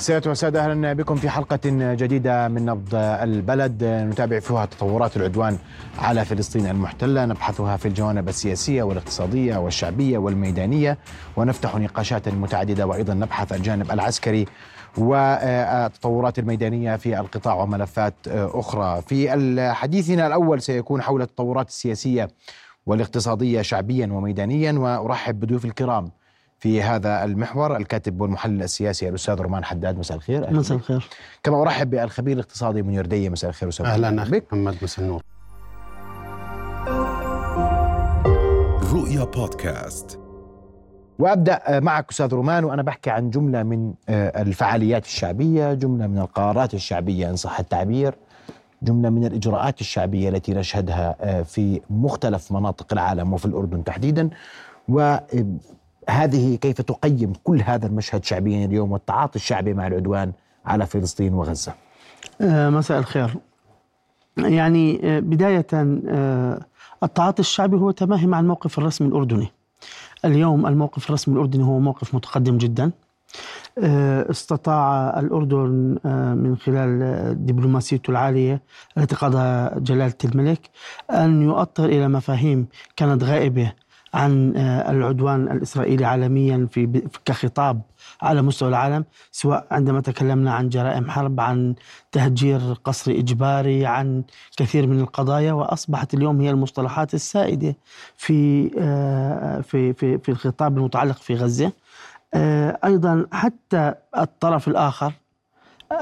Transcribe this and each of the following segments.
سيادة وسادة أهلا بكم في حلقة جديدة من نبض البلد. نتابع فيها تطورات العدوان على فلسطين المحتلة. نبحثها في الجوانب السياسية والاقتصادية والشعبية والميدانية. ونفتح نقاشات متعددة وأيضا نبحث الجانب العسكري والتطورات الميدانية في القطاع وملفات أخرى. في حديثنا الأول سيكون حول التطورات السياسية والاقتصادية شعبيا وميدانيا. وأرحب بضيوف الكرام في هذا المحور الكاتب والمحلل السياسي الأستاذ رومان حداد مساء الخير. مساء الخير. كما أرحب بالخبير الاقتصادي منير دية مساء الخير أستاذ أهلا أخي محمد مساء النور. رؤيا بودكاست. وأبدأ معك أستاذ رومان وأنا بحكي عن جملة من الفعاليات الشعبية، جملة من القرارات الشعبية إن صح التعبير، جملة من الإجراءات الشعبية التي نشهدها في مختلف مناطق العالم وفي الأردن تحديدا. و هذه كيف تقيم كل هذا المشهد شعبيا اليوم والتعاطي الشعبي مع العدوان على فلسطين وغزة؟ مساء الخير. يعني بداية التعاطي الشعبي هو تماهي مع الموقف الرسمي الأردني. اليوم الموقف الرسمي الأردني هو موقف متقدم جدا. استطاع الأردن من خلال دبلوماسيته العالية التي قادها جلالة الملك أن يؤطر إلى مفاهيم كانت غائبة عن العدوان الإسرائيلي عالميا في كخطاب على مستوى العالم سواء عندما تكلمنا عن جرائم حرب عن تهجير قسري إجباري عن كثير من القضايا وأصبحت اليوم هي المصطلحات السائدة في في في في الخطاب المتعلق في غزة. أيضا حتى الطرف الآخر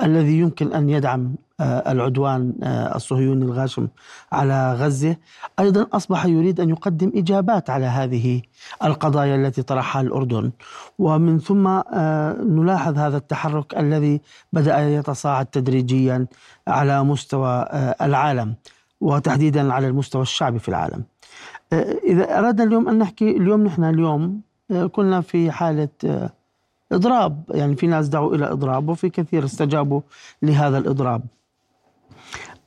الذي يمكن أن يدعم العدوان الصهيوني الغاشم على غزة. أيضا أصبح يريد أن يقدم إجابات على هذه القضايا التي طرحها الأردن. ومن ثم نلاحظ هذا التحرك الذي بدأ يتصاعد تدريجيا على مستوى العالم وتحديدا على المستوى الشعبي في العالم. إذا اردنا اليوم أن نحكي اليوم نحن اليوم كنا في حالة إضراب. يعني في ناس دعوا إلى إضراب وفي كثير استجابوا لهذا الإضراب.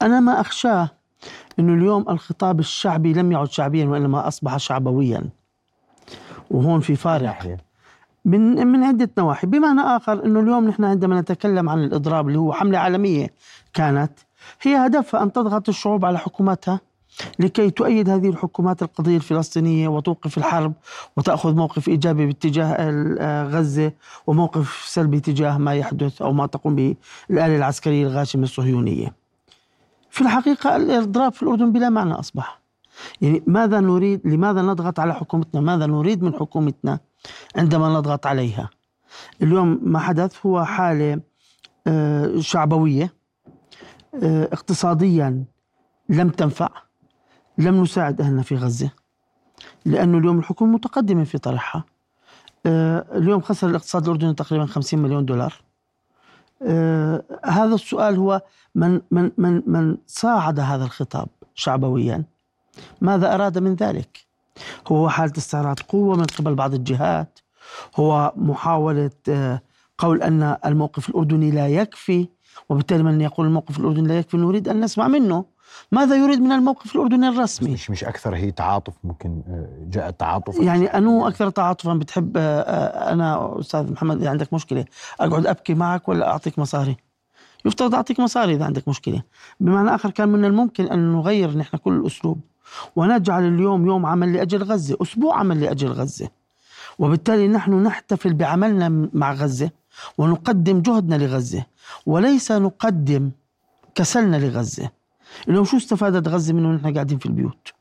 أنا ما أخشاه إنه اليوم الخطاب الشعبي لم يعد شعبيا وإنما أصبح شعبويا. وهون في فارق. من من عدة نواحي. بمعنى آخر إنه اليوم نحن عندما نتكلم عن الإضراب اللي هو حملة عالمية كانت هي هدفها أن تضغط الشعوب على حكوماتها لكي تؤيد هذه الحكومات القضية الفلسطينية وتوقف الحرب وتأخذ موقف إيجابي باتجاه غزة وموقف سلبي تجاه ما يحدث أو ما تقوم به الآلة العسكرية الغاشمة الصهيونية. في الحقيقة الإضراب في الأردن بلا معنى أصبح. يعني ماذا نريد لماذا نضغط على حكومتنا؟ ماذا نريد من حكومتنا عندما نضغط عليها؟ اليوم ما حدث هو حالة شعبوية اقتصاديا لم تنفع لم نساعد أهلنا في غزة لأنه اليوم الحكومة متقدمة في طرحها. آه اليوم خسر الاقتصاد الأردني تقريبا 50 مليون دولار. آه هذا السؤال هو من, من, من, من صاعد هذا الخطاب شعبويا. ماذا أراد من ذلك؟ هو حالة استعراض قوة من قبل بعض الجهات هو محاولة آه قول أن الموقف الأردني لا يكفي وبالتالي من يقول الموقف الأردني لا يكفي نريد أن نسمع منه. ماذا يريد من الموقف الأردني الرسمي؟ مش مش أكثر هي تعاطف ممكن جاء تعاطف. يعني أنو أكثر تعاطفا؟ بتحب أنا أستاذ محمد إذا عندك مشكلة أقعد أبكي معك ولا أعطيك مصاري؟ يفترض أعطيك مصاري إذا عندك مشكلة. بمعنى آخر كان من الممكن أن نغير نحن كل الأسلوب ونجعل اليوم يوم عمل لأجل غزة، أسبوع عمل لأجل غزة. وبالتالي نحن نحتفل بعملنا مع غزة ونقدم جهدنا لغزة وليس نقدم كسلنا لغزة. اليوم شو استفادت غزة منه نحن قاعدين في البيوت؟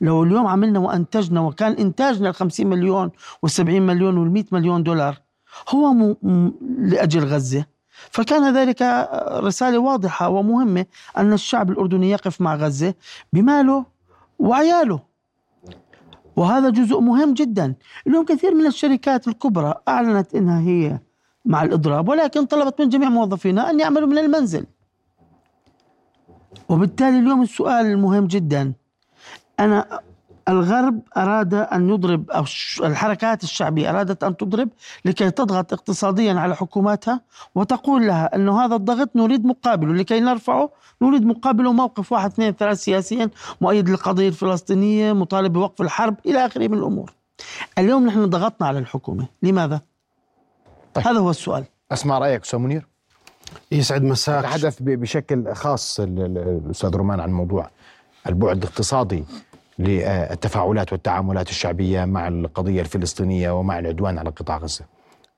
لو اليوم عملنا وأنتجنا وكان إنتاجنا ال 50 مليون وال 70 مليون وال 100 مليون دولار هو م... م... لأجل غزة. فكان ذلك رسالة واضحة ومهمة أن الشعب الأردني يقف مع غزة بماله وعياله. وهذا جزء مهم جدا. اليوم كثير من الشركات الكبرى أعلنت إنها هي مع الإضراب ولكن طلبت من جميع موظفينها أن يعملوا من المنزل. وبالتالي اليوم السؤال المهم جدا. أنا الغرب أراد أن يضرب أو الحركات الشعبية أرادت أن تضرب لكي تضغط اقتصاديا على حكوماتها وتقول لها أن هذا الضغط نريد مقابله لكي نرفعه نريد مقابله موقف واحد اثنين ثلاث سياسيا مؤيد للقضية الفلسطينية مطالب بوقف الحرب إلى آخره من الأمور. اليوم نحن ضغطنا على الحكومة. لماذا؟ طيب. هذا هو السؤال. أسمع رأيك أستاذ منير. يسعد مساك. تحدث بشكل خاص ال- ال- الأستاذ رومان عن موضوع البعد الاقتصادي للتفاعلات والتعاملات الشعبية مع القضية الفلسطينية ومع العدوان على قطاع غزة.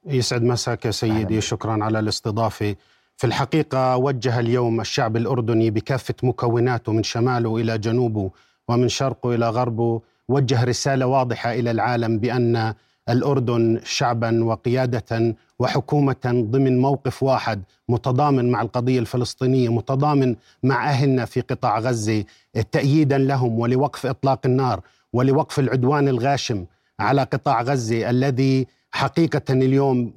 يسعد مساك يا سيدي. شكرا على الاستضافة. في الحقيقة وجه اليوم الشعب الأردني بكافة مكوناته من شماله إلى جنوبه ومن شرقه إلى غربه وجه رسالة واضحة إلى العالم بأن الأردن شعبا وقيادة وحكومة ضمن موقف واحد متضامن مع القضية الفلسطينية متضامن مع أهلنا في قطاع غزة تأييدا لهم ولوقف إطلاق النار ولوقف العدوان الغاشم على قطاع غزة الذي حقيقة اليوم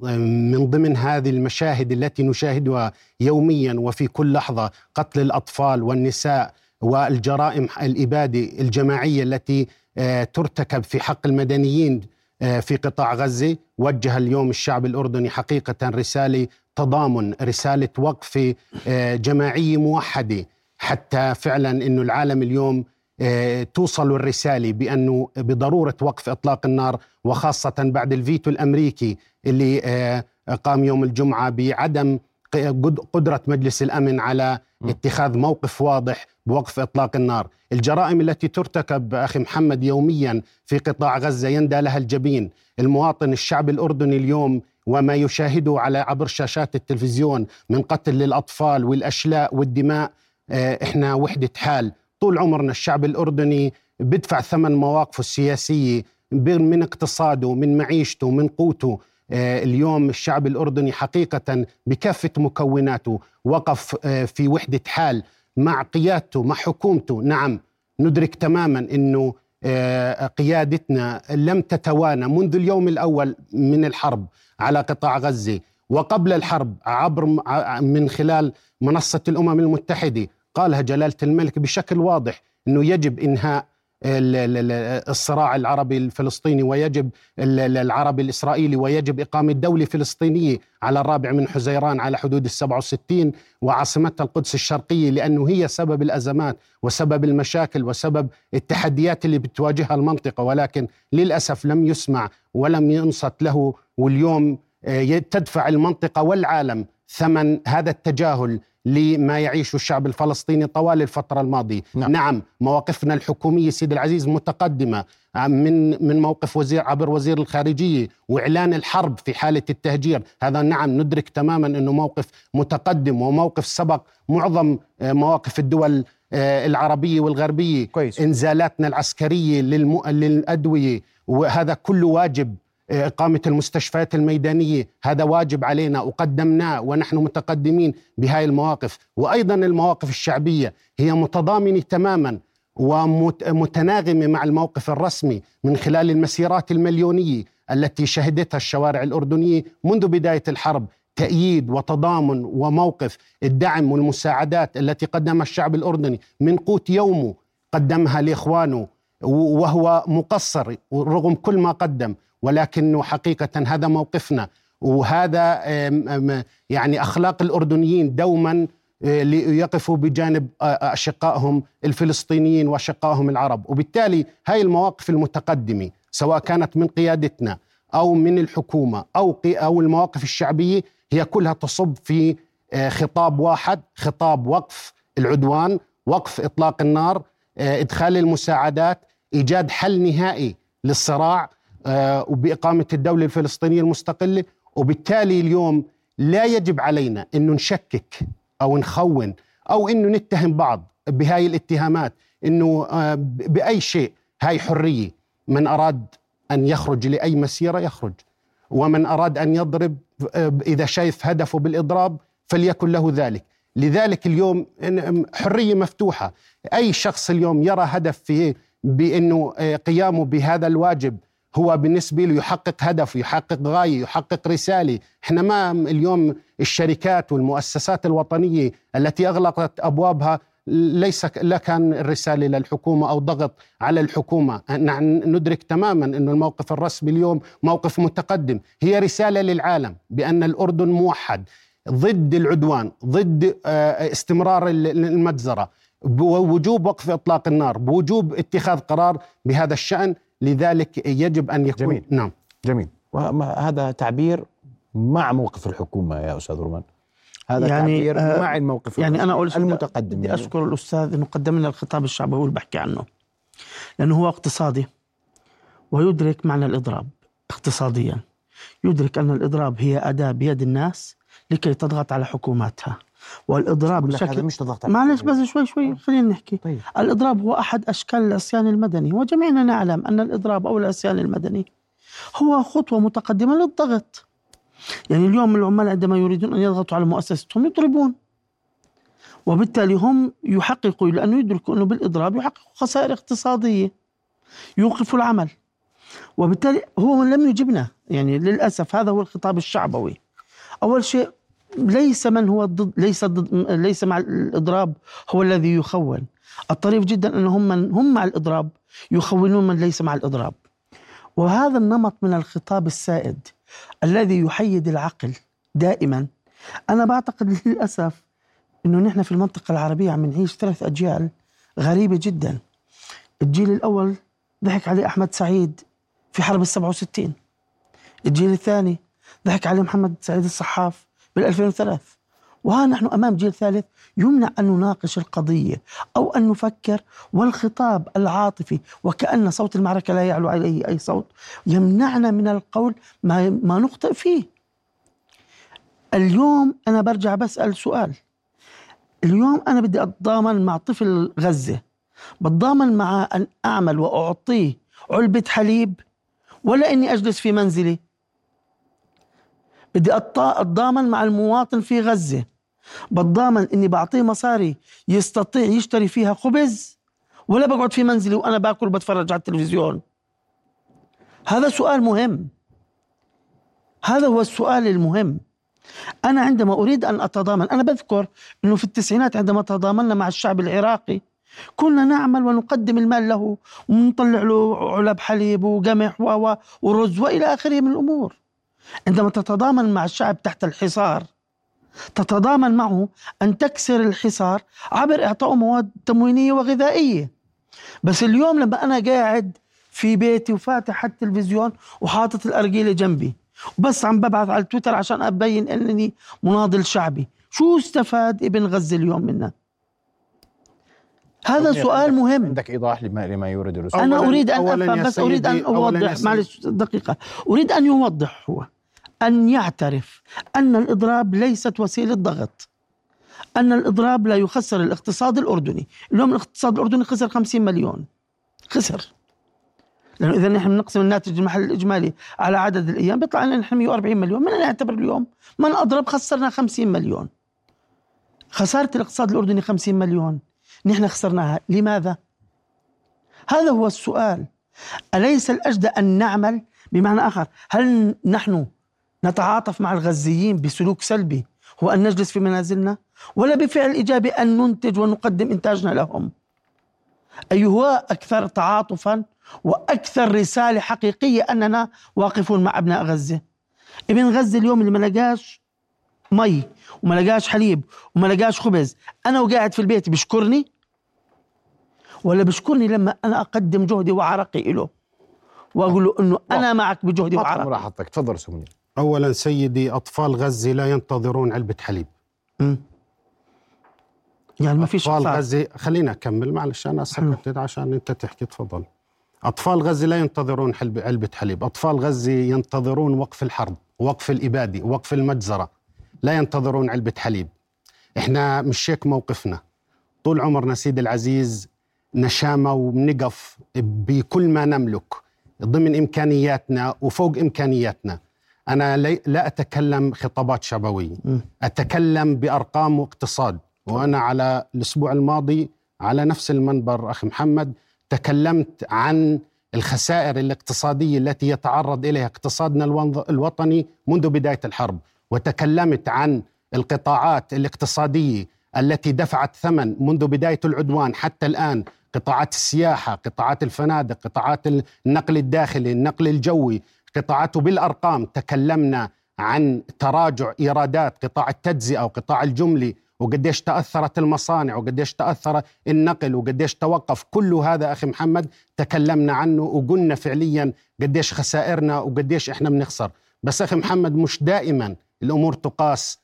من ضمن هذه المشاهد التي نشاهدها يوميا وفي كل لحظة قتل الأطفال والنساء والجرائم الإبادة الجماعية التي آه، ترتكب في حق المدنيين آه، في قطاع غزة. وجه اليوم الشعب الأردني حقيقة رسالة تضامن رسالة وقف آه، جماعية موحدة. حتى فعلا أنه العالم اليوم آه، توصل الرسالة بأنه بضرورة وقف إطلاق النار وخاصة بعد الفيتو الأمريكي اللي آه، قام يوم الجمعة بعدم قد- قدرة مجلس الأمن على اتخاذ موقف واضح بوقف إطلاق النار. الجرائم التي ترتكب أخي محمد يوميا في قطاع غزة يندى لها الجبين. المواطن الشعب الأردني اليوم وما يشاهده على عبر شاشات التلفزيون من قتل للأطفال والأشلاء والدماء آه، إحنا وحدة حال. طول عمرنا الشعب الأردني بدفع ثمن مواقفه السياسية ب- من اقتصاده من معيشته من قوته. اليوم الشعب الأردني حقيقة بكافة مكوناته. وقف آه، في وحدة حال مع قيادته مع حكومته. نعم ندرك تماما أنه آه، قيادتنا لم تتوانى منذ اليوم الأول من الحرب على قطاع غزة. وقبل الحرب عبر من خلال منصة الأمم المتحدة قالها جلالة الملك بشكل واضح أنه يجب ال- الصراع العربي الفلسطيني ويجب ال- ال- العربي الإسرائيلي ويجب إقامة دولة فلسطينية على الرابع من حزيران على حدود السبعة وستين وعاصمتها القدس الشرقية لأنه هي سبب الأزمات وسبب المشاكل وسبب التحديات اللي بتواجهها المنطقة. ولكن للأسف لم يسمع ولم ينصت له واليوم آه، تدفع المنطقة والعالم ثمن هذا التجاهل لما يعيشه الشعب الفلسطيني طوال الفترة الماضية نعم. نعم, مواقفنا الحكومية سيد العزيز متقدمة من من موقف وزير عبر وزير الخارجية وإعلان الحرب في حالة التهجير هذا نعم ندرك تماما أنه موقف متقدم وموقف سبق معظم آه، مواقف الدول آه، العربية والغربية كويس. إنزالاتنا العسكرية. للأدوية وهذا كله واجب إقامة المستشفيات الميدانية. هذا واجب علينا وقدمناه ونحن متقدمين بهاي المواقف. وأيضا المواقف الشعبية هي متضامنة تماما ومتناغمة مع الموقف الرسمي من خلال المسيرات المليونية التي شهدتها الشوارع الأردنية منذ بداية الحرب. تأييد وتضامن وموقف الدعم والمساعدات التي قدمها الشعب الأردني من قوت يومه قدمها لإخوانه وهو مقصر رغم كل ما قدم. ولكنه حقيقة هذا موقفنا. وهذا يعني أخلاق الأردنيين دوما آه، ليقفوا بجانب أشقائهم الفلسطينيين وأشقائهم العرب. وبالتالي هاي المواقف المتقدمة سواء كانت من قيادتنا أو من الحكومة أو قي- أو المواقف الشعبية هي كلها تصب في خطاب واحد خطاب وقف العدوان وقف إطلاق النار إدخال المساعدات إيجاد حل نهائي للصراع وبإقامة الدولة الفلسطينية المستقلة وبالتالي اليوم لا يجب علينا أنه نشكك أو نخون أو أنه نتهم بعض بهاي الاتهامات أنه آه، بأي شيء هاي حرية من أراد أن يخرج لأي مسيرة يخرج ومن أراد أن يضرب آه، إذا شايف هدفه بالإضراب فليكن له ذلك. لذلك اليوم حرية مفتوحة. أي شخص اليوم يرى هدف في بأنه آه، قيامه بهذا الواجب هو بالنسبة له يحقق هدف يحقق غاية يحقق رسالة. إحنا ما اليوم الشركات والمؤسسات الوطنية التي أغلقت أبوابها ليس لا كان الرسالة للحكومة أو ضغط على الحكومة. نحن ندرك تماما أن الموقف الرسمي اليوم موقف متقدم. هي رسالة للعالم بأن الأردن موحد ضد العدوان ضد آه، استمرار ال- المجزرة. بوجوب وقف إطلاق النار بوجوب اتخاذ قرار بهذا الشأن لذلك يجب أن يكون جميل. نعم. جميل. وهذا تعبير مع موقف الحكومة يا أستاذ رومان. هذا يعني تعبير آه مع الموقف يعني أنا أقول المتقدم بدي يعني. اشكر الأستاذ انه قدم لنا الخطاب الشعبوي اللي بحكي عنه. لأنه هو اقتصادي ويدرك معنى الإضراب اقتصاديا. يدرك أن الإضراب هي أداة بيد الناس لكي تضغط على حكوماتها. والإضراب بشكل مش ضغط على معلش. بس شوي شوي خلينا نحكي. طيب. الإضراب هو أحد أشكال العصيان المدني وجميعنا نعلم أن الإضراب أو العصيان المدني هو خطوة متقدمة للضغط. يعني اليوم العمال عندما يريدون أن يضغطوا على مؤسستهم يضربون وبالتالي هم يحققوا لأنه يدركوا أنه بالإضراب يحققوا خسائر اقتصادية يوقفوا العمل. وبالتالي هو لم يجبنا يعني للأسف هذا هو الخطاب الشعبوي. أول شيء ليس من هو ضد ليس ضد ليس مع الإضراب هو الذي يخون. الطريف جدا أنهم من هم مع الإضراب يخونون من ليس مع الإضراب. وهذا النمط من الخطاب السائد الذي يحيد العقل دائما. أنا بعتقد للأسف أنه نحن في المنطقة العربية عم نعيش ثلاث أجيال غريبة جدا. الجيل الأول ضحك عليه أحمد سعيد في حرب السبعة وستين. الجيل الثاني ضحك عليه محمد سعيد الصحاف بال 2003 وها نحن أمام جيل ثالث يمنع أن نناقش القضية أو أن نفكر والخطاب العاطفي وكأن صوت المعركة لا يعلو عليه أي صوت يمنعنا من القول ما ما نخطئ فيه. اليوم أنا برجع بسأل سؤال. اليوم أنا بدي أتضامن مع طفل غزة. بتضامن مع ان اعمل وأعطيه علبة حليب ولا إني أجلس في منزلي. بدي أتضامن مع المواطن في غزة. بتضامن إني بعطيه مصاري يستطيع يشتري فيها خبز ولا بقعد في منزلي وأنا باكل وبتفرج على التلفزيون. هذا سؤال مهم. هذا هو السؤال المهم. أنا عندما أريد أن أتضامن أنا بذكر إنه في التسعينات عندما تضامنا مع الشعب العراقي كنا نعمل ونقدم المال له ونطلع له علب حليب وقمح ورز وإلى آخره من الأمور. عندما تتضامن مع الشعب تحت الحصار تتضامن معه أن تكسر الحصار عبر اعطائه مواد تموينية وغذائية. بس اليوم لما أنا قاعد في بيتي وفاتح التلفزيون وحاطط الارجيله جنبي وبس عم ببعث على تويتر عشان أبين انني مناضل شعبي شو استفاد ابن غزة اليوم منا هذا عندك- سؤال مهم. عندك إيضاح لما لما يورد أنا أريد أن أولاً أفهم يا بس أن يا أوضح سيدي. معلش دقيقة. أريد أن يوضح هو. أن يعترف أن الإضراب ليست وسيلة ضغط أن الإضراب لا يخسر الاقتصاد الأردني. اليوم الاقتصاد الأردني خسر 50 مليون. خسر. لأنه إذا نحن بنقسم الناتج المحلي الإجمالي على عدد الأيام بيطلع لنا نحن 140 مليون. من نعتبر اليوم؟ من أضرب خسرنا 50 مليون. خسارة الاقتصاد الأردني 50 مليون. نحن خسرناها. لماذا؟ هذا هو السؤال. أليس الأجدى أن نعمل؟ بمعنى آخر هل نحن نتعاطف مع الغزيين بسلوك سلبي هو أن نجلس في منازلنا؟ ولا بفعل إيجابي أن ننتج ونقدم إنتاجنا لهم؟ أي هو أكثر تعاطفا وأكثر رسالة حقيقية أننا واقفون مع أبناء غزة؟ ابن غزة اليوم اللي ما لقاش مي وما لقاش حليب وما لقاش خبز أنا وقاعد في البيت بشكرني؟ ولا بشكرني لما أنا أقدم جهدي وعرقي له وأقول له أنه أنا معك بجهدي وعرقي. ملاحظتك. تفضل منير اولا سيدي أطفال غزة لا ينتظرون علبة حليب. مم. يعني ما فيش أطفال. غزة خلينا أكمل معلش أنا سكتت عشان أنت تحكي تفضل. أطفال غزة لا ينتظرون حلب علبة حليب. أطفال غزة ينتظرون وقف الحرب وقف الإبادة وقف المجزرة. لا ينتظرون علبة حليب. إحنا مش هيك موقفنا. طول عمرنا سيدي العزيز نشامه وبنقف بكل ما نملك ضمن إمكانياتنا وفوق إمكانياتنا. لي- لا أتكلم خطابات شعبويه مم. أتكلم بأرقام واقتصاد. وأنا على الأسبوع الماضي على نفس المنبر أخي محمد تكلمت عن الخسائر الاقتصادية التي يتعرض إليها اقتصادنا الوطني منذ بداية الحرب. وتكلمت عن القطاعات الاقتصادية التي دفعت ثمن منذ بداية العدوان حتى الآن. قطاعات السياحة، قطاعات الفنادق، قطاعات النقل الداخلي، النقل الجوي، قطاعات بالأرقام. تكلمنا عن تراجع إيرادات قطاع التجزئة وقطاع الجملي وقديش تأثرت المصانع وقديش تأثر النقل وقديش توقف كل هذا أخي محمد. تكلمنا عنه وقلنا فعليا قديش خسائرنا وقديش إحنا بنخسر. بس أخي محمد مش دائما الأمور تقاس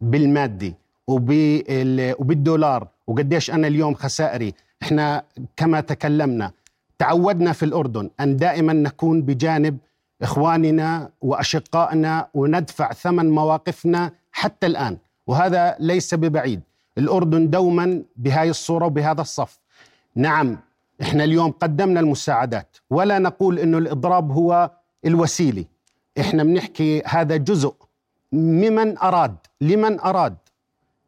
بالمادي وبالدولار وقديش أنا اليوم خسائري. إحنا كما تكلمنا تعودنا في الأردن أن دائما نكون بجانب إخواننا وأشقائنا وندفع ثمن مواقفنا حتى الآن. وهذا ليس ببعيد. الأردن دوما بهذه الصورة وبهذا الصف. نعم إحنا اليوم قدمنا المساعدات. ولا نقول إنه الإضراب هو الوسيلة. إحنا بنحكي هذا جزء ممن أراد لمن أراد.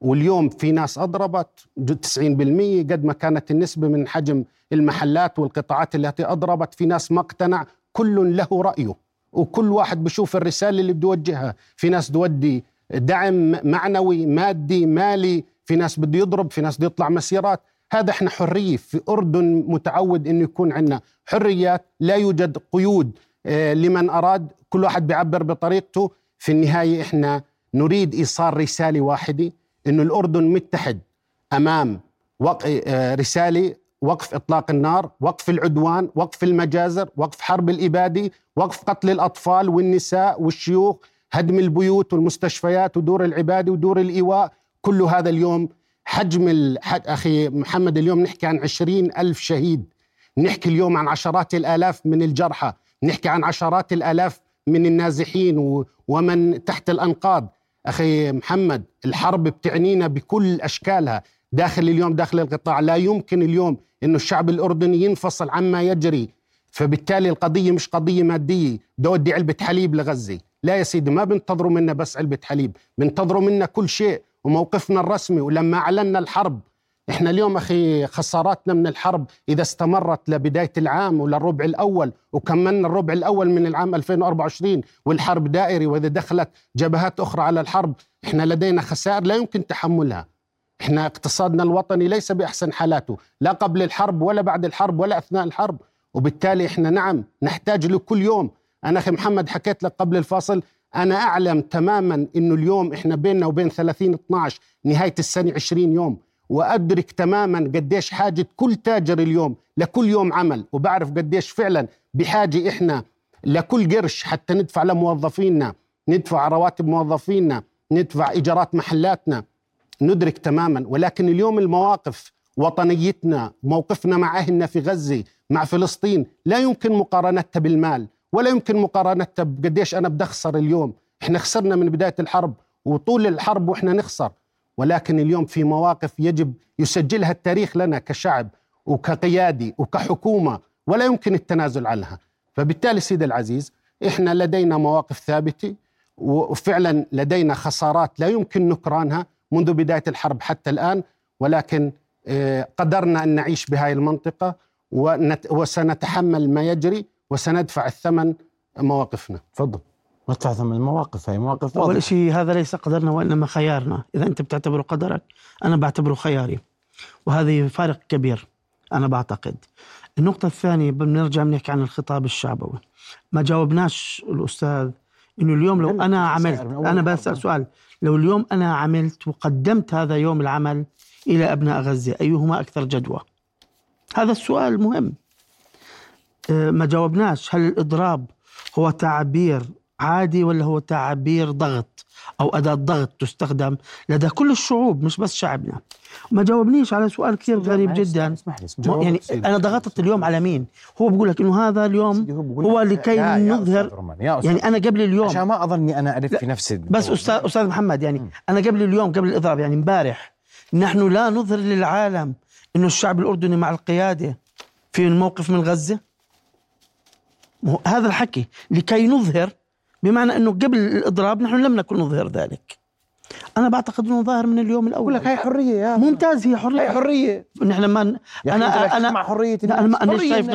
واليوم في ناس أضربت 90% قد ما كانت النسبة من حجم المحلات والقطاعات التي أضربت. في ناس ما اقتنع كل له رأيه. وكل واحد بشوف الرسالة اللي بده يوجهها. في ناس تودي دعم معنوي مادي مالي في ناس بده يضرب في ناس بده يطلع مسيرات. هذا إحنا حرية في أردن متعود إنه يكون عندنا. حريات لا يوجد قيود آه، لمن أراد. كل واحد بيعبر بطريقته. في النهاية إحنا نريد إيصال رسالة واحدة إنه الأردن متحد أمام آه، رسالة وقف إطلاق النار، وقف العدوان، وقف المجازر، وقف حرب الاباده، وقف قتل الأطفال والنساء والشيوخ، هدم البيوت والمستشفيات ودور العبادة ودور الإيواء، كل هذا اليوم حجم الحج... أخي محمد اليوم نحكي عن عشرين ألف شهيد. نحكي اليوم عن عشرات الآلاف من الجرحى. نحكي عن عشرات الآلاف من النازحين. ومن تحت الأنقاض. أخي محمد الحرب بتعنينا بكل أشكالها. داخل اليوم داخل القطاع. لا يمكن اليوم أنه الشعب الأردني ينفصل عما يجري. فبالتالي القضية مش قضية مادية. بدي أودي علبة حليب لغزة. لا يا سيدي ما بنتظروا منا بس علبة حليب. بنتظروا منا كل شيء وموقفنا الرسمي. ولما اعلنا الحرب إحنا اليوم أخي خساراتنا من الحرب إذا استمرت لبداية العام وللربع الأول وكملنا الربع الأول من العام 2024 والحرب دائري وإذا دخلت جبهات أخرى على الحرب إحنا لدينا خسائر لا يمكن تحملها. إحنا اقتصادنا الوطني ليس بأحسن حالاته لا قبل الحرب ولا بعد الحرب ولا أثناء الحرب. وبالتالي إحنا نعم نحتاج له كل يوم. أنا أخي محمد حكيت لك قبل الفاصل أنا أعلم تماما إنه اليوم إحنا بيننا وبين 30 12 نهاية السنة 20 يوم. وأدرك تماما قديش حاجة كل تاجر اليوم لكل يوم عمل. وبعرف قديش فعلا بحاجة إحنا لكل قرش حتى ندفع لموظفينا ندفع رواتب موظفينا ندفع إيجارات محلاتنا. ندرك تماما ولكن اليوم المواقف وطنيتنا موقفنا مع أهلنا في غزة مع فلسطين لا يمكن مقارنتها بالمال ولا يمكن مقارنتها بقديش أنا بدي اخسر اليوم. إحنا خسرنا من بداية الحرب وطول الحرب وإحنا نخسر. ولكن اليوم في مواقف يجب يسجلها التاريخ لنا كشعب وكقيادي وكحكومة ولا يمكن التنازل عنها. فبالتالي سيدي العزيز إحنا لدينا مواقف ثابتة وفعلا لدينا خسارات لا يمكن نكرانها منذ بداية الحرب حتى الآن ولكن آه، قدرنا أن نعيش بهذه المنطقة وسنتحمل ما يجري وسندفع الثمن مواقفنا. تفضل. ندفع ثمن المواقف هي مواقف أول شيء هذا ليس قدرنا وإنما خيارنا. إذا أنت بتعتبره قدرك أنا بعتبره خياري. وهذا فارق كبير أنا بعتقد. النقطة الثانية بنرجع بنحكي عن الخطاب الشعبوي. ما جاوبناش الأستاذ إنه اليوم لو أنا عملت أنا بسأل سؤال. لو اليوم أنا عملت وقدمت هذا يوم العمل إلى أبناء غزة أيهما أكثر جدوى؟ هذا السؤال مهم. آه، ما جاوبناش. هل الإضراب هو تعبير عادي ولا هو تعبير ضغط أو أداة ضغط تستخدم لدى كل الشعوب مش بس شعبنا؟ ما جاوبنيش على سؤال كثير غريب جدا. اسمح لي اسمح لي يعني أنا ضغطت اليوم على مين؟ هو بقول لك إنه هذا اليوم هو لكي نظهر يعني أنا قبل اليوم عشان ما أظني أنا ألف في نفسي بس أستاذ أستاذ محمد يعني م. أنا قبل اليوم قبل الإضراب يعني امبارح نحن لا نظهر للعالم إنه الشعب الأردني مع القيادة في الموقف من غزة. هذا الحكي لكي نظهر بمعنى إنه قبل الإضراب نحن لم نكن نظهر ذلك. أنا بعتقد إنه ظاهر من اليوم الأول. لك هي حرية يا ممتاز هي حرية. هي حرية. نحن ما أنا أنا مع حرية أنا ما أنا شايف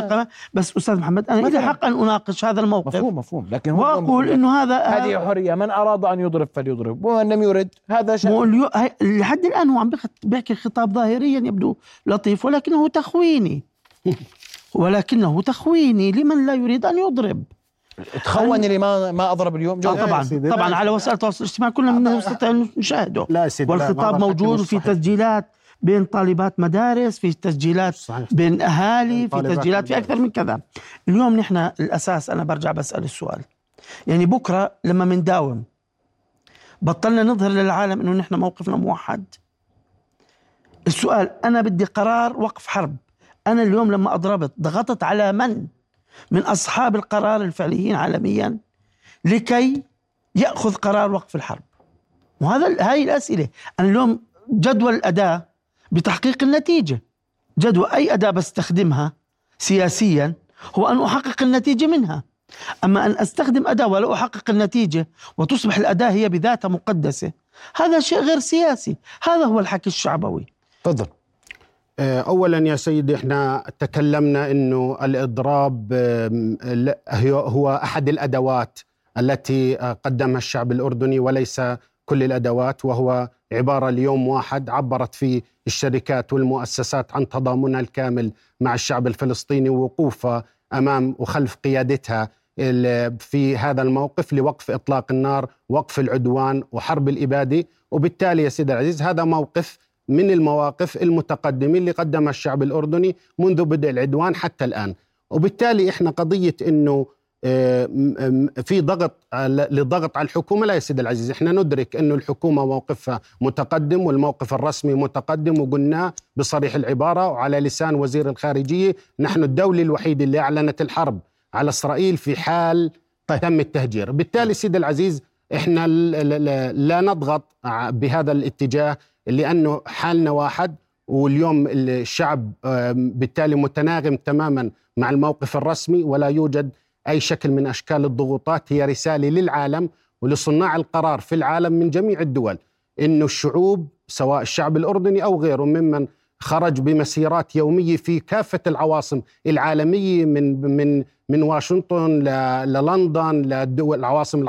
بس أستاذ محمد أنا لي حق أن أناقش هذا الموقف. مفهوم مفهوم. لكن هو وأقول إنه هذا هذه حرية. من أراد أن يضرب فليضرب. ومن لم يرد. هذا شيء. لحد الآن هو عم بيحكي خطاب ظاهريا يبدو لطيف ولكنه تخويني. ولكنه تخويني. لمن لا يريد أن يضرب؟ تخوني اللي ما ما أضرب اليوم. آه طبعا. طبعا على وسائل التواصل الاجتماعي كلنا نستطيع أن نشاهده. لا سيدي والخطاب موجود وفي تسجيلات بين طالبات مدارس في تسجيلات صحيح. بين أهالي في تسجيلات في أكثر من كذا. اليوم نحن الأساس أنا برجع بسأل السؤال. يعني بكرة لما منداوم بطلنا نظهر للعالم إنه نحن موقفنا موحد السؤال أنا بدي قرار وقف حرب. أنا اليوم لما اضربت ضغطت على من؟ من أصحاب القرار الفعليين عالميا لكي يأخذ قرار وقف الحرب. وهذا هاي الأسئلة. أنا اليوم جدول الأداء بتحقيق النتيجة. جدول أي اداه بستخدمها سياسيا هو أن أحقق النتيجة منها. أما أن أستخدم أداة ولا أحقق النتيجة وتصبح الأداة هي بذاتها مقدسة هذا شيء غير سياسي. هذا هو الحكي الشعبوي. تفضل. اولا يا سيدي إحنا تكلمنا إنه الإضراب هو أحد الأدوات التي آه، قدمها الشعب الأردني وليس كل الأدوات وهو عبارة ليوم واحد عبرت فيه الشركات والمؤسسات عن تضامنها الكامل مع الشعب الفلسطيني ووقوفها أمام وخلف قيادتها في هذا الموقف لوقف إطلاق النار، وقف العدوان وحرب الإبادة، وبالتالي يا سيدي العزيز هذا موقف من المواقف المتقدمه اللي قدمها الشعب الأردني منذ بدء العدوان حتى الآن، وبالتالي إحنا قضية إنه آه، في ضغط للضغط على الحكومة لا يا سيدي العزيز إحنا ندرك إنه الحكومة موقفها متقدم والموقف الرسمي متقدم وقلنا بصريح العبارة وعلى لسان وزير الخارجية نحن الدولة الوحيدة اللي أعلنت الحرب على إسرائيل في حال طيب. تم التهجير بالتالي سيدي العزيز إحنا لا نضغط بهذا الاتجاه لأنه حالنا واحد واليوم الشعب بالتالي متناغم تماما مع الموقف الرسمي ولا يوجد أي شكل من أشكال الضغوطات. هي رسالة للعالم ولصناع القرار في العالم من جميع الدول إنه الشعوب سواء الشعب الأردني أو غيره ممن خرج بمسيرات يومية في كافة العواصم العالمية من من من واشنطن للندن للدول العواصم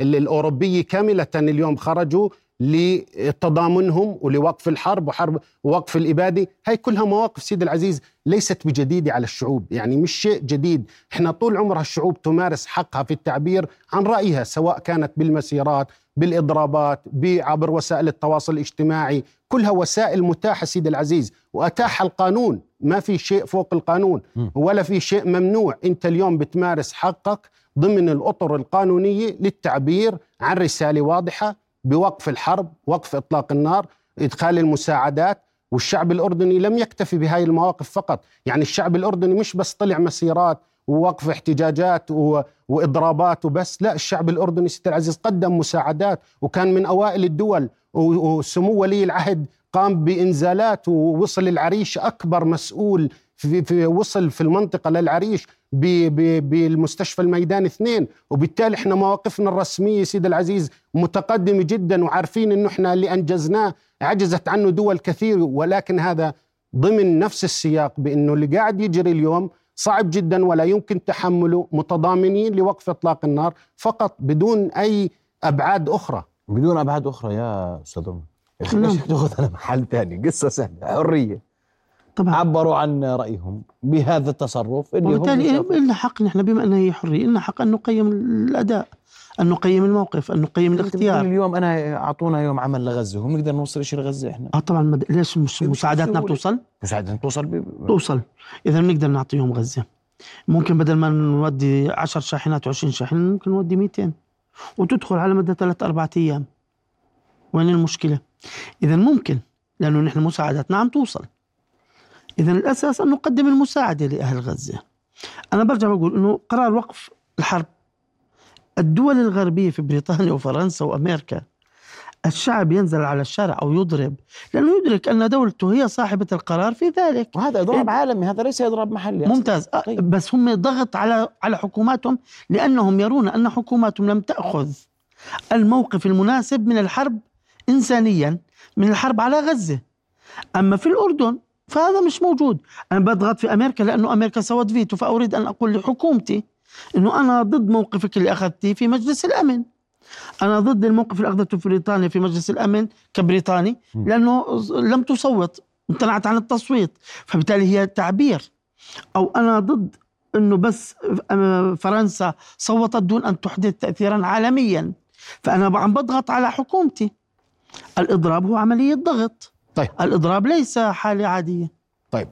الأوروبية كاملة اليوم خرجوا لتضامنهم ولوقف الحرب وحرب ووقف الإبادة. هاي كلها مواقف سيدي العزيز ليست بجديدة على الشعوب يعني مش شيء جديد. إحنا طول عمرها الشعوب تمارس حقها في التعبير عن رأيها سواء كانت بالمسيرات بالإضرابات عبر وسائل التواصل الاجتماعي. كلها وسائل متاحة سيدي العزيز وأتاح القانون. ما في شيء فوق القانون ولا في شيء ممنوع. أنت اليوم بتمارس حقك ضمن الأطر القانونية للتعبير عن رسالة واضحة بوقف الحرب وقف إطلاق النار إدخال المساعدات والشعب الأردني لم يكتفي بهاي المواقف فقط. يعني الشعب الأردني مش بس طلع مسيرات ووقف احتجاجات و... وإضرابات وبس لا الشعب الأردني سيدي العزيز قدم مساعدات وكان من أوائل الدول وسمو ولي العهد قام بإنزالات ووصل العريش أكبر مسؤول في, في وصل في المنطقة للعريش بالمستشفى الميدان اثنين وبالتالي إحنا مواقفنا الرسمية سيد العزيز متقدمة جدا وعارفين إنه إحنا اللي أنجزناه. عجزت عنه دول كثير ولكن هذا ضمن نفس السياق بإنه اللي قاعد يجري اليوم صعب جدا ولا يمكن تحمله متضامنين لوقف إطلاق النار فقط بدون أي أبعاد أخرى. بدون أبعاد أخرى يا أستاذ ليش تاخذ محل ثاني قصة سهلة حرية. طبعا. عبروا عن رأيهم بهذا التصرف اللي وبالتالي لنا حق نحن بما انها هي حريه لنا حق أن نقيم الأداء أن نقيم الموقف أن نقيم الاختيار. اليوم أنا أعطونا يوم عمل لغزة هم نقدر نوصل شيء لغزة إحنا. آه طبعا مد... ليش مش مساعداتنا بتوصل؟ مساعداتنا بتوصل ب... توصل. إذا بنقدر نعطيهم غزة. ممكن بدل ما نودي 10 شاحنات و20 شاحنه ممكن نودي 200 وتدخل على مدى ثلاث أربع أيام. وين المشكلة؟ إذا ممكن لأنه نحن مساعداتنا عم توصل. إذا الأساس أن نقدم المساعدة لأهل غزة. أنا برجع بقول أنه قرار وقف الحرب. الدول الغربية في بريطانيا وفرنسا وأمريكا الشعب ينزل على الشارع أو يضرب لأنه يدرك أن دولته هي صاحبة القرار في ذلك. وهذا إضراب إيه؟ عالمي هذا ليس إضراب محلي ممتاز. أه، طيب. بس هم ضغط على على حكوماتهم لأنهم يرون أن حكوماتهم لم تأخذ الموقف المناسب من الحرب إنسانيا من الحرب على غزة. أما في الأردن فهذا مش موجود. أنا بضغط في أمريكا لأنه أمريكا سوت فيتو فأريد أن أقول لحكومتي أنه أنا ضد موقفك اللي أخذتيه في مجلس الأمن. أنا ضد الموقف اللي أخذته في بريطانيا في مجلس الأمن كبريطاني لأنه لم تصوت امتنعت عن التصويت. فبالتالي هي تعبير. أو أنا ضد أنه بس فرنسا صوتت دون أن تحدث تأثيرا عالميا. فأنا عم بضغط على حكومتي. الإضراب هو عملية ضغط. طيب الإضراب ليس حالة عادية طيب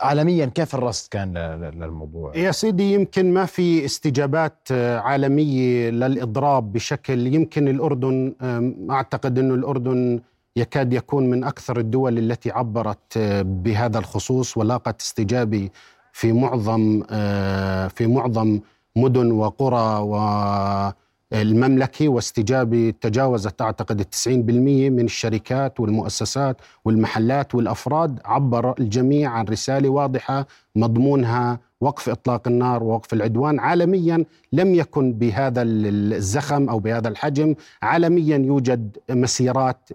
عالميا كيف الرصد كان للموضوع؟ يا سيدي يمكن ما في استجابات آه، عالمية للإضراب بشكل يمكن الأردن أعتقد إنه الأردن يكاد يكون من أكثر الدول التي عبرت آه، بهذا الخصوص ولاقت استجابة في معظم آه، في معظم مدن وقرى و المملكة واستجابة تجاوزت أعتقد التسعين بالمية من الشركات والمؤسسات والمحلات والأفراد عبر الجميع عن رسالة واضحة مضمونها وقف إطلاق النار ووقف العدوان عالميا لم يكن بهذا الزخم أو بهذا الحجم. عالميا يوجد مسيرات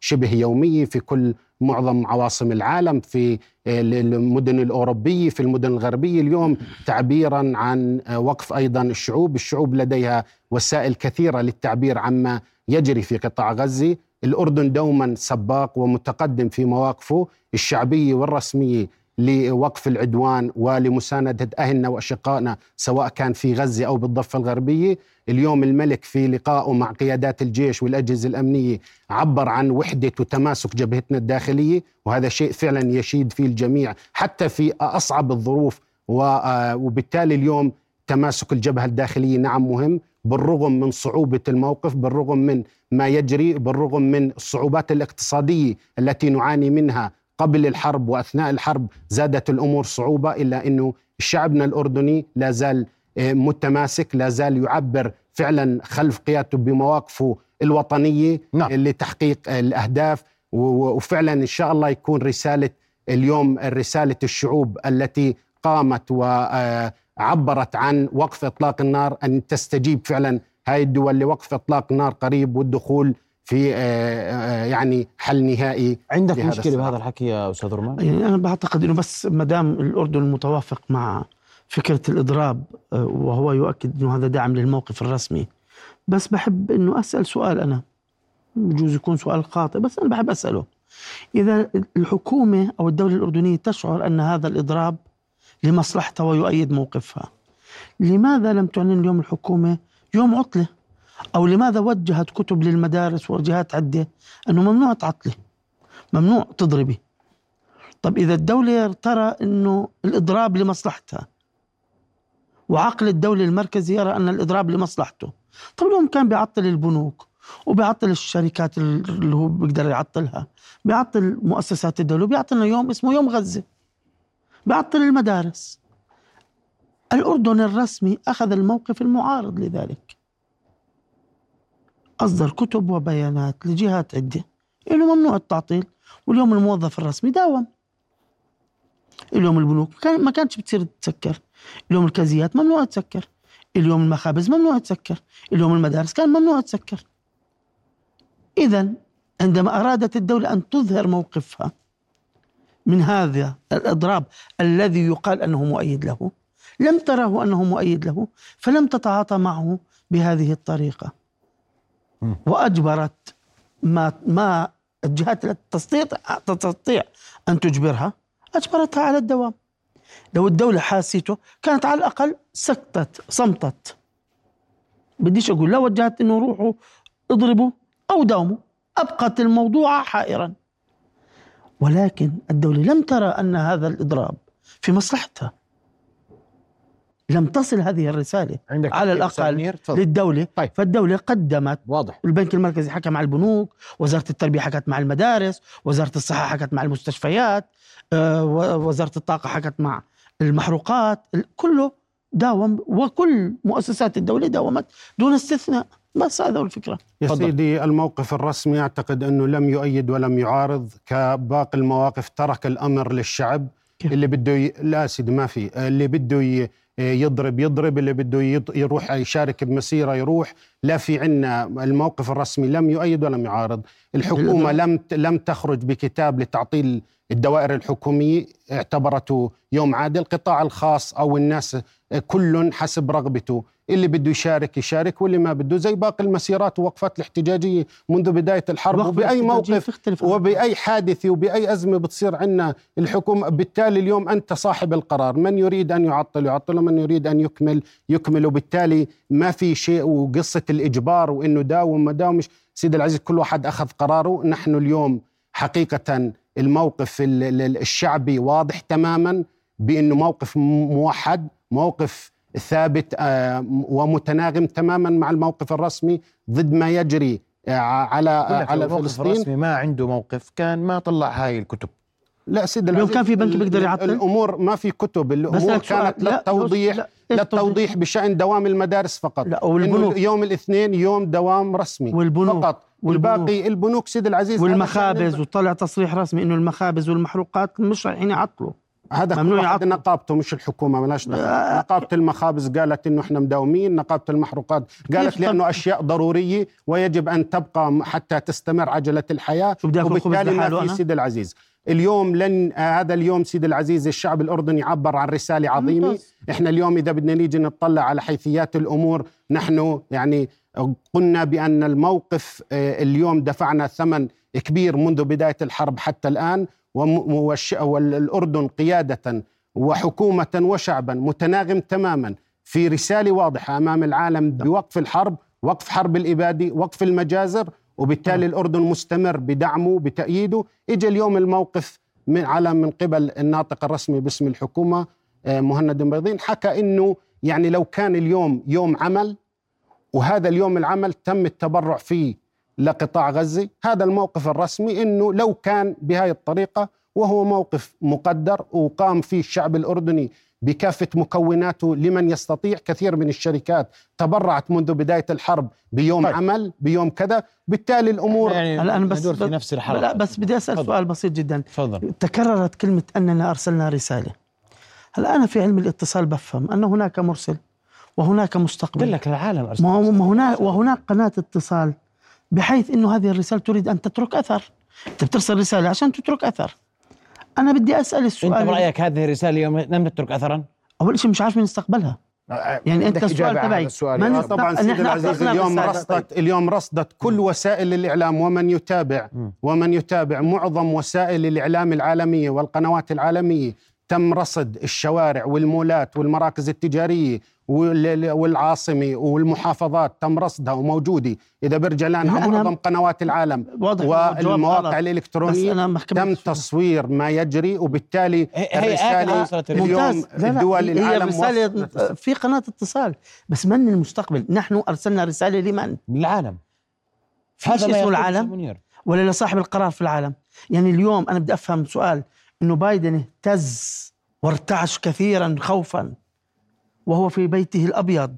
شبه يومية في كل معظم عواصم العالم في المدن الأوروبية في المدن الغربية. اليوم تعبيرا عن وقف أيضا الشعوب. الشعوب لديها وسائل كثيرة للتعبير عما يجري في قطاع غزة. الأردن دوما سباق ومتقدم في مواقفه الشعبية والرسمية. لوقف العدوان ولمساندة أهلنا وأشقائنا سواء كان في غزة أو بالضفة الغربية. اليوم الملك في لقائه مع قيادات الجيش والأجهزة الأمنية عبر عن وحدة وتماسك جبهتنا الداخلية وهذا شيء فعلا يشيد فيه الجميع حتى في أصعب الظروف. آه، وبالتالي اليوم تماسك الجبهة الداخلية نعم مهم بالرغم من صعوبة الموقف بالرغم من ما يجري بالرغم من الصعوبات الاقتصادية التي نعاني منها قبل الحرب وأثناء الحرب زادت الأمور صعوبة إلا إنه شعبنا الأردني لا زال آه، متماسك لا زال يعبر فعلا خلف قيادته بمواقفه الوطنية نعم. لتحقيق الأهداف وفعلا إن شاء الله يكون رسالة اليوم رسالة الشعوب التي قامت وعبرت عن وقف إطلاق النار أن تستجيب فعلا هاي الدول لوقف إطلاق النار قريب والدخول في آه، آه، يعني حل نهائي عندك مشكلة بهذا الحكي يا أستاذ رومان؟ يعني أنا بعتقد إنه بس ما دام الأردن متوافق مع فكرة الإضراب آه، وهو يؤكد إنه هذا دعم للموقف الرسمي. بس بحب إنه أسأل سؤال أنا. بجوز يكون سؤال خاطئ بس أنا بحب أسأله. إذا الحكومة أو الدولة الأردنية تشعر أن هذا الإضراب لمصلحتها ويؤيد موقفها لماذا لم تعلن اليوم الحكومة يوم عطلة؟ أو لماذا وجهت كتب للمدارس وجهات عدة؟ أنه ممنوع تعطلي ممنوع تضربي. طب إذا الدولة ترى أنه الإضراب لمصلحتها وعقل الدولة المركزي يرى أن الإضراب لمصلحته طب اليوم كان بيعطل البنوك وبيعطل الشركات اللي هو بيقدر يعطلها بيعطل مؤسسات الدولة وبيعطلنا يوم اسمه يوم غزة بيعطل المدارس. الأردن الرسمي أخذ الموقف المعارض لذلك. أصدر كتب وبيانات لجهات عدة إنه ممنوع التعطيل واليوم الموظف الرسمي داوم. اليوم البنوك ما كانتش بتصير تسكر. اليوم الكازيات ممنوع تسكر. اليوم المخابز ممنوع تسكر. اليوم المدارس كان ممنوع تسكر. إذا عندما أرادت الدولة أن تظهر موقفها من هذا الإضراب الذي يقال أنه مؤيد له لم تره أنه مؤيد له فلم تتعاطى معه بهذه الطريقة. وأجبرت ما ما الجهات التي تستطيع تستطيع أن تجبرها أجبرتها على الدوام. لو الدولة حاسيته كانت على الأقل سكتت صمتت. بديش أقول لا وجهت إنه روحوا اضربوا أو داوموا. أبقت الموضوع حائرا. ولكن الدولة لم ترى أن هذا الإضراب في مصلحتها. لم تصل هذه الرسالة عندك على الأقل للدولة. طيب. فالدولة قدمت. واضح. البنك المركزي حكى مع البنوك وزارة التربية حكت مع المدارس وزارة الصحة حكت مع المستشفيات آه، وزارة الطاقة حكت مع المحروقات. كله داوم وكل مؤسسات الدولة داومت دون استثناء. بس هذا هو الفكرة. يا فضل. سيدي الموقف الرسمي أعتقد أنه لم يؤيد ولم يعارض كباقي المواقف ترك الأمر للشعب. كيف؟ اللي بده ي... لا سيدي ما في. اللي بده ي... يضرب يضرب اللي بده يروح يشارك بمسيرة يروح. لا في عنا الموقف الرسمي لم يؤيد ولم يعارض. الحكومة لم لم تخرج بكتاب لتعطيل الدوائر الحكومية اعتبرته يوم عادل. القطاع الخاص أو الناس كل حسب رغبته. اللي بده يشارك يشارك واللي ما بده. زي باقي المسيرات ووقفات الاحتجاجية منذ بداية الحرب وبأي موقف وبأي حادثة وبأي أزمة بتصير عندنا الحكومة. بالتالي اليوم أنت صاحب القرار. من يريد أن يعطل يعطل ومن يريد أن يكمل يكمل. وبالتالي ما في شيء. وقصة الإجبار وإنه داوم ما داومش سيد العزيز كل واحد أخذ قراره. نحن اليوم حقيقة الموقف الشعبي واضح تماما بإنه موقف موحد. موقف ثابت آه، ومتناغم تماما مع الموقف الرسمي ضد ما يجري آه، على على فلسطين. الرسمي ما عنده موقف كان ما طلع هاي الكتب. لا سيد العزيز لو كان في بنك بيقدر يعطل؟ الأمور ما في كتب الأمور كانت للتوضيح للتوضيح بشأن دوام المدارس فقط. لا والبنوك. يوم الاثنين يوم دوام رسمي والبنوك فقط. والباقي البنوك سيد العزيز والمخابز وطلع تصريح رسمي إنه المخابز والمحروقات مش رايحين يعطلوا. هذا ممنوع يعطل نقابته مش الحكومة ملاش آه. نقابة المخابز قالت إنه إحنا مداومين نقابة المحروقات قالت لأنه أشياء ضرورية ويجب أن تبقى حتى تستمر عجلة الحياة. وبالتالي ما في سيد العزيز. اليوم لن آه هذا اليوم سيد العزيز الشعب الأردني عبر عن رسالة عظيمة. إحنا اليوم إذا بدنا نيجي نطلع على حيثيات الأمور نحن يعني قلنا بأن الموقف آه اليوم دفعنا ثمن كبير منذ بداية الحرب حتى الآن. والأردن قيادة وحكومة وشعبا متناغم تماما في رسالة واضحة أمام العالم بوقف الحرب وقف حرب الإبادة وقف المجازر وبالتالي الأردن مستمر بدعمه بتأييده. إجا اليوم الموقف من على من قبل الناطق الرسمي باسم الحكومة آه، مهند بيضين حكى أنه يعني لو كان اليوم يوم عمل وهذا اليوم العمل تم التبرع فيه لقطاع غزة. هذا الموقف الرسمي أنه لو كان بهذه الطريقة وهو موقف مقدر وقام فيه الشعب الأردني بكافة مكوناته لمن يستطيع كثير من الشركات تبرعت منذ بداية الحرب بيوم طيب. عمل بيوم كذا. بالتالي الأمور يعني الآن بس في نفس الحرب لا بس بدي أسأل فضل. سؤال بسيط جدا. فضل. تكررت كلمة أننا أرسلنا رسالة. هل أنا في علم الاتصال بفهم أن هناك مرسل وهناك مستقبل؟ لك العالم أرسل ما هناك وهناك قناة اتصال. بحيث أنه هذه الرسالة تريد أن تترك أثر. أنت بترسل رسالة عشان تترك أثر. أنا بدي أسأل السؤال أنت برأيك هذه الرسالة اليوم لم تترك اثرا؟ أول شيء مش عارف مين استقبلها يعني أنت السؤال تبعي. من آه طبعا سيدي العزيز اليوم رصدت اليوم رصدت كل وسائل الإعلام ومن يتابع. ومن يتابع معظم وسائل الإعلام العالمية والقنوات العالمية. تم رصد الشوارع والمولات والمراكز التجارية. والعاصمه والمحافظات تم رصدها وموجودة. إذا برجع لانها معظم قنوات العالم والمواقع الإلكترونية تم تصوير ما يجري وبالتالي الرسالة اليوم الدول العالم رسالة في قناة اتصال. بس من المستقبل؟ نحن أرسلنا رسالة لمن؟ للعالم هذا اسمه العالم؟ ولا لصاحب القرار في العالم؟ يعني اليوم أنا بدي أفهم سؤال. إنه بايدن اهتز وارتعش كثيرا خوفا. وهو في بيته الأبيض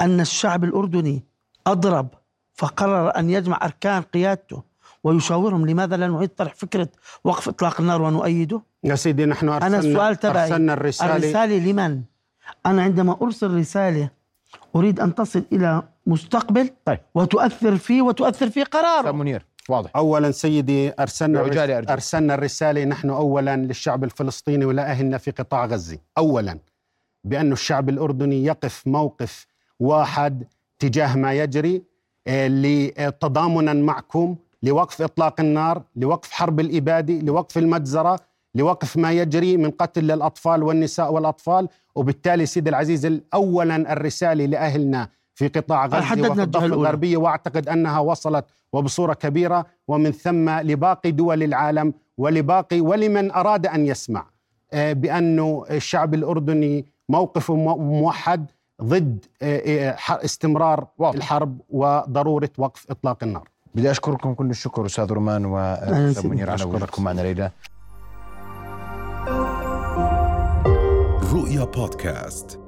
أن الشعب الأردني أضرب فقرر أن يجمع أركان قيادته ويشاورهم لماذا لا نعيد طرح فكرة وقف إطلاق النار ونؤيده؟ يا سيدي نحن ارسلنا أنا السؤال تبعي أرسلنا الرساله الرسالة لمن؟ أنا عندما أرسل رسالة أريد أن تصل إلى مستقبل طيب. وتؤثر فيه وتؤثر في قراره منير واضح اولا سيدي أرسلنا أرسلنا الرسالة نحن اولا للشعب الفلسطيني ولأهلنا في قطاع غزة اولا بأن الشعب الأردني يقف موقف واحد تجاه ما يجري آه، تضامنا معكم لوقف إطلاق النار لوقف حرب الإبادة لوقف المجزرة لوقف ما يجري من قتل للأطفال والنساء والأطفال. وبالتالي سيد العزيز أولا الرسالة لأهلنا في قطاع غزة وفي الضفة الغربية وأعتقد أنها وصلت وبصورة كبيرة. ومن ثم لباقي دول العالم ولباقي ولمن أراد أن يسمع آه، بأنه الشعب الأردني موقف موحد ضد آه، آه، استمرار واضح. الحرب وضرورة وقف إطلاق النار. بدي أشكركم كل الشكر أستاذ رومان واستاذ منير على وجودكم معنا ليلى. رؤيا بودكاست